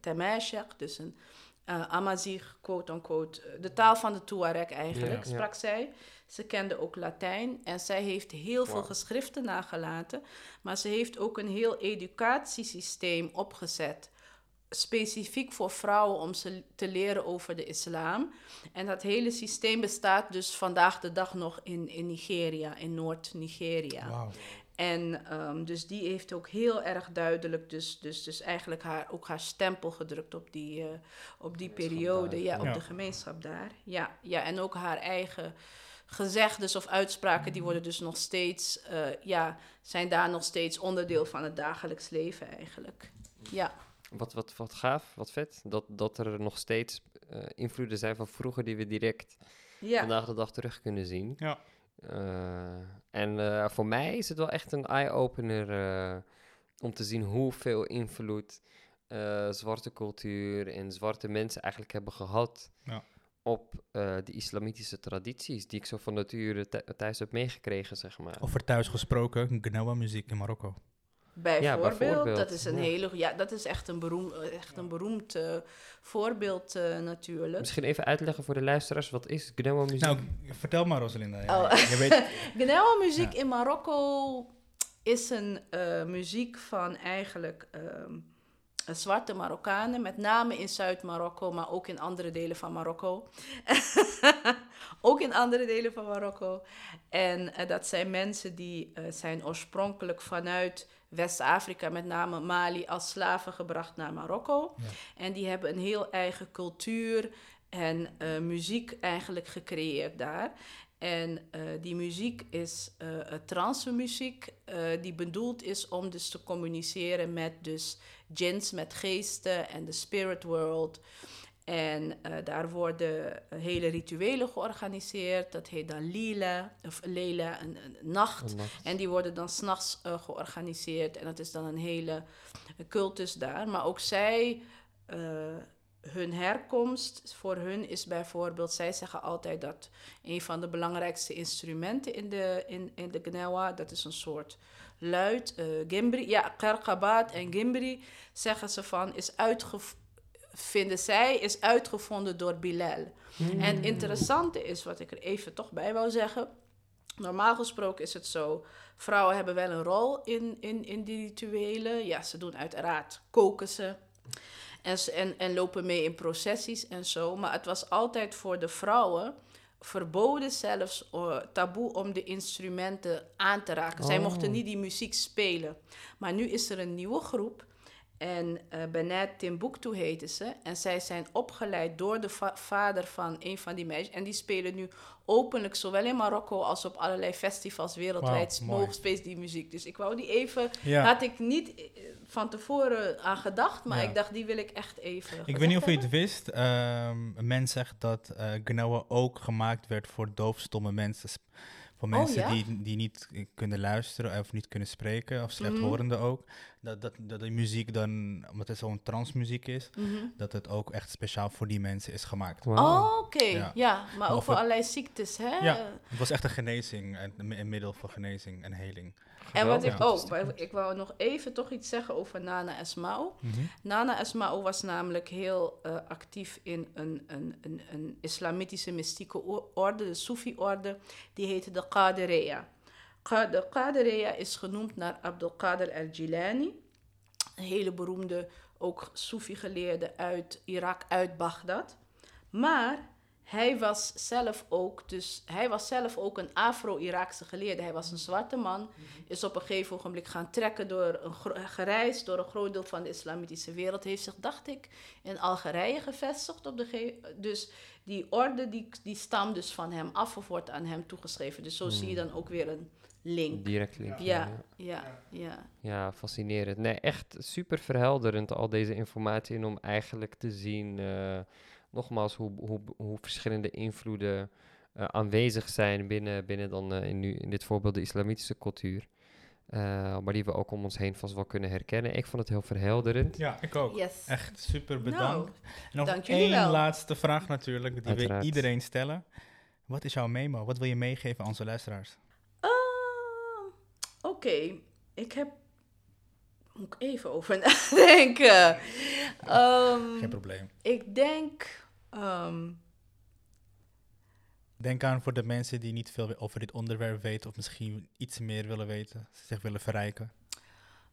[SPEAKER 3] Temeshek, dus een eh Amazigh, quote-unquote, de taal van de Tuareg eigenlijk,
[SPEAKER 4] Ja, ja.
[SPEAKER 3] sprak zij. Ze kende ook Latijn en zij heeft heel veel geschriften nagelaten, maar ze heeft ook een heel educatiesysteem opgezet specifiek voor vrouwen om ze te leren over de islam. En dat hele systeem bestaat dus vandaag de dag nog in, in Nigeria, in Noord-Nigeria.
[SPEAKER 2] Wauw.
[SPEAKER 3] En ehm, dus die heeft ook heel erg duidelijk dus, dus, dus eigenlijk haar, ook haar stempel gedrukt op die, eh, op die periode.
[SPEAKER 4] daar.
[SPEAKER 3] Ja, op
[SPEAKER 2] Ja.
[SPEAKER 3] de gemeenschap daar. Ja, ja, en ook haar eigen gezegdes of uitspraken, die worden dus nog steeds, eh, ja, zijn daar nog steeds onderdeel van het dagelijks leven eigenlijk. Ja.
[SPEAKER 4] Wat, wat, wat gaaf, wat vet. Dat, dat er nog steeds eh, invloeden zijn van vroeger die we direct
[SPEAKER 3] Ja.
[SPEAKER 4] vandaag de dag terug kunnen zien.
[SPEAKER 2] Ja.
[SPEAKER 4] Eh, en eh, voor mij is het wel echt een eye-opener eh, om te zien hoeveel invloed eh, zwarte cultuur en zwarte mensen eigenlijk hebben gehad
[SPEAKER 2] Ja.
[SPEAKER 4] op eh, de islamitische tradities die ik zo van nature thu- thuis heb meegekregen, zeg maar.
[SPEAKER 2] Over thuis gesproken, Gnawa muziek in Marokko.
[SPEAKER 3] Bijvoorbeeld,
[SPEAKER 4] bijvoorbeeld,
[SPEAKER 3] dat is een
[SPEAKER 4] ja.
[SPEAKER 3] hele, ja, dat is echt een, beroem, echt een beroemd eh, voorbeeld eh, natuurlijk.
[SPEAKER 4] Misschien even uitleggen voor de luisteraars, wat is Gnawa muziek?
[SPEAKER 2] Nou, vertel maar Rosalinda. Ja,
[SPEAKER 3] Oh.
[SPEAKER 2] Je weet,
[SPEAKER 3] Gnawa muziek
[SPEAKER 2] Ja.
[SPEAKER 3] in Marokko is een eh, muziek van eigenlijk ehm, zwarte Marokkanen, met name in Zuid-Marokko, maar ook in andere delen van Marokko. ook in andere delen van Marokko. En dat zijn mensen die eh, zijn oorspronkelijk vanuit West-Afrika, met name Mali, als slaven gebracht naar Marokko.
[SPEAKER 2] Ja.
[SPEAKER 3] En die hebben een heel eigen cultuur en eh, muziek eigenlijk gecreëerd daar. En eh, die muziek is eh trance muziek, die bedoeld is om dus te communiceren met dus jinns, met geesten en de spirit world. En eh, daar worden eh, hele rituelen georganiseerd. Dat heet dan Lila, of Lela, een, een nacht.
[SPEAKER 4] Een nacht.
[SPEAKER 3] En die worden dan s'nachts uh, georganiseerd. En dat is dan een hele cultus daar. Maar ook zij, uh, hun herkomst, voor hun is bijvoorbeeld... Zij zeggen altijd dat een van de belangrijkste instrumenten in de, in, in de Gnawa... dat is een soort luid, gimbri. Ja, Karkabat en gimbri, zeggen ze van, is uitgevoerd vinden zij, is uitgevonden door Bilal. Mm. En het interessante is, wat ik er even toch bij wou zeggen. Normaal gesproken is het zo, vrouwen hebben wel een rol in, in, in die rituelen. Ja, ze doen uiteraard, koken ze. En, en, en lopen mee in processies en zo. Maar het was altijd voor de vrouwen verboden zelfs uh, taboe om de instrumenten aan te raken. Oh. Zij mochten niet die muziek spelen. Maar nu is er een nieuwe groep. En eh Benet Timbuktu heette ze. En zij zijn opgeleid door de va- vader van een van die meisjes. En die spelen nu openlijk, zowel in Marokko als op allerlei festivals wereldwijd, mogen spelen die muziek. Dus ik wou die even,
[SPEAKER 2] Ja.
[SPEAKER 3] had ik niet eh, van tevoren aan gedacht, maar
[SPEAKER 2] Ja.
[SPEAKER 3] ik dacht, die wil ik echt even
[SPEAKER 2] Ik weet niet of je het wist. ehm men zegt dat eh Gnawa ook gemaakt werd voor doofstomme mensen. Voor
[SPEAKER 3] Oh,
[SPEAKER 2] mensen
[SPEAKER 3] ja?
[SPEAKER 2] die, die niet kunnen luisteren of niet kunnen spreken, of slechthorenden ook. Dat, dat, dat die muziek dan, omdat het zo'n transmuziek is.
[SPEAKER 3] Mhm.
[SPEAKER 2] dat het ook echt speciaal voor die mensen is gemaakt.
[SPEAKER 3] Oh, oké.
[SPEAKER 2] Ja.
[SPEAKER 3] Ja. maar ook voor
[SPEAKER 2] het-
[SPEAKER 3] allerlei ziektes, hè?
[SPEAKER 2] Ja. Het was echt een genezing, een, een middel voor genezing en heling.
[SPEAKER 3] En wat ik ook, maar ik wou nog even toch iets zeggen over Nana Esmao.
[SPEAKER 2] Mhm.
[SPEAKER 3] Nana Esmao was namelijk heel eh, actief in een, een, een, een islamitische mystieke orde, de Soefi-orde, die heette de Qadiriya. De Qadiriya is genoemd naar Abdul Qadir al-Jilani, een hele beroemde, ook Soefi-geleerde uit Irak, uit Bagdad. Maar hij was zelf ook, dus hij was zelf ook een Afro-Iraakse geleerde. Hij was een zwarte man, is op een gegeven ogenblik gaan trekken door een gereisd door een groot deel van de islamitische wereld. Heeft zich, dacht ik, in Algerije gevestigd. Op de dus die orde die, die stamt dus van hem af of wordt aan hem toegeschreven. Dus zo zie je dan ook weer een link.
[SPEAKER 4] Direct linkje.
[SPEAKER 3] Ja, ja, ja.
[SPEAKER 4] Ja, fascinerend. Nee, echt super verhelderend al deze informatie. En om eigenlijk te zien, eh, nogmaals, hoe, hoe, hoe verschillende invloeden eh, aanwezig zijn binnen, binnen dan eh, in, nu, in dit voorbeeld de islamitische cultuur. Eh, maar die we ook om ons heen vast wel kunnen herkennen. Ik vond het heel verhelderend.
[SPEAKER 2] Ja, ik ook.
[SPEAKER 3] Yes.
[SPEAKER 2] Echt super
[SPEAKER 3] Nou,
[SPEAKER 2] bedankt. en nog
[SPEAKER 3] dank
[SPEAKER 2] één
[SPEAKER 3] wel.
[SPEAKER 2] laatste vraag natuurlijk, die we
[SPEAKER 4] Uiteraard.
[SPEAKER 2] iedereen stellen. Wat is jouw memo? Wat wil je meegeven aan onze luisteraars?
[SPEAKER 3] Oké, ik heb. Moet ik even over nadenken. Ehm,
[SPEAKER 2] Geen probleem.
[SPEAKER 3] ik denk. ehm,
[SPEAKER 2] Denk aan voor de mensen die niet veel over dit onderwerp weten of misschien iets meer willen weten, zich willen verrijken.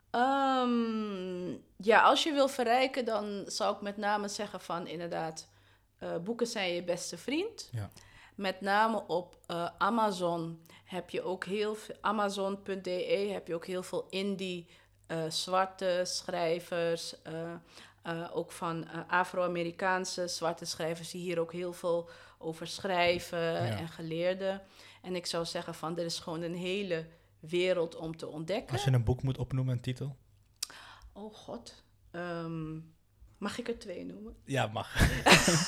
[SPEAKER 3] Ehm, ja, als je wil verrijken, dan zou ik met name zeggen van inderdaad, eh, boeken zijn je beste vriend.
[SPEAKER 2] Ja.
[SPEAKER 3] Met name op eh, Amazon heb je ook heel veel, Amazon.de heb je ook heel veel indie eh, zwarte schrijvers, eh, ook van Afro-Amerikaanse zwarte schrijvers die hier ook heel veel over schrijven en geleerden. En ik zou zeggen van er is gewoon een hele wereld om te ontdekken.
[SPEAKER 2] Als je een boek moet opnoemen, een titel?
[SPEAKER 3] Oh god. Ehm, mag ik er twee noemen?
[SPEAKER 2] Ja, mag.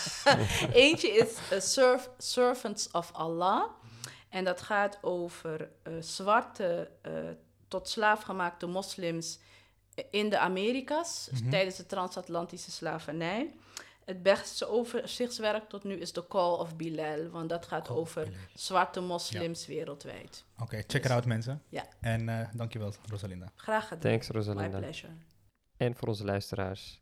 [SPEAKER 3] Eentje is eh, Serv- Servants of Allah. En dat gaat over eh, zwarte, eh, tot slaafgemaakte moslims in de Amerika's
[SPEAKER 2] Mhm.
[SPEAKER 3] tijdens de transatlantische slavernij. Het beste overzichtswerk tot nu is The Call of Bilal, want dat gaat
[SPEAKER 2] Call
[SPEAKER 3] over zwarte moslims wereldwijd.
[SPEAKER 2] Oké, check it out mensen.
[SPEAKER 3] Ja.
[SPEAKER 2] En eh, dankjewel Rosalinda.
[SPEAKER 3] Graag gedaan.
[SPEAKER 4] Thanks,
[SPEAKER 3] My
[SPEAKER 4] Rosalinda.
[SPEAKER 3] pleasure.
[SPEAKER 4] En voor onze luisteraars,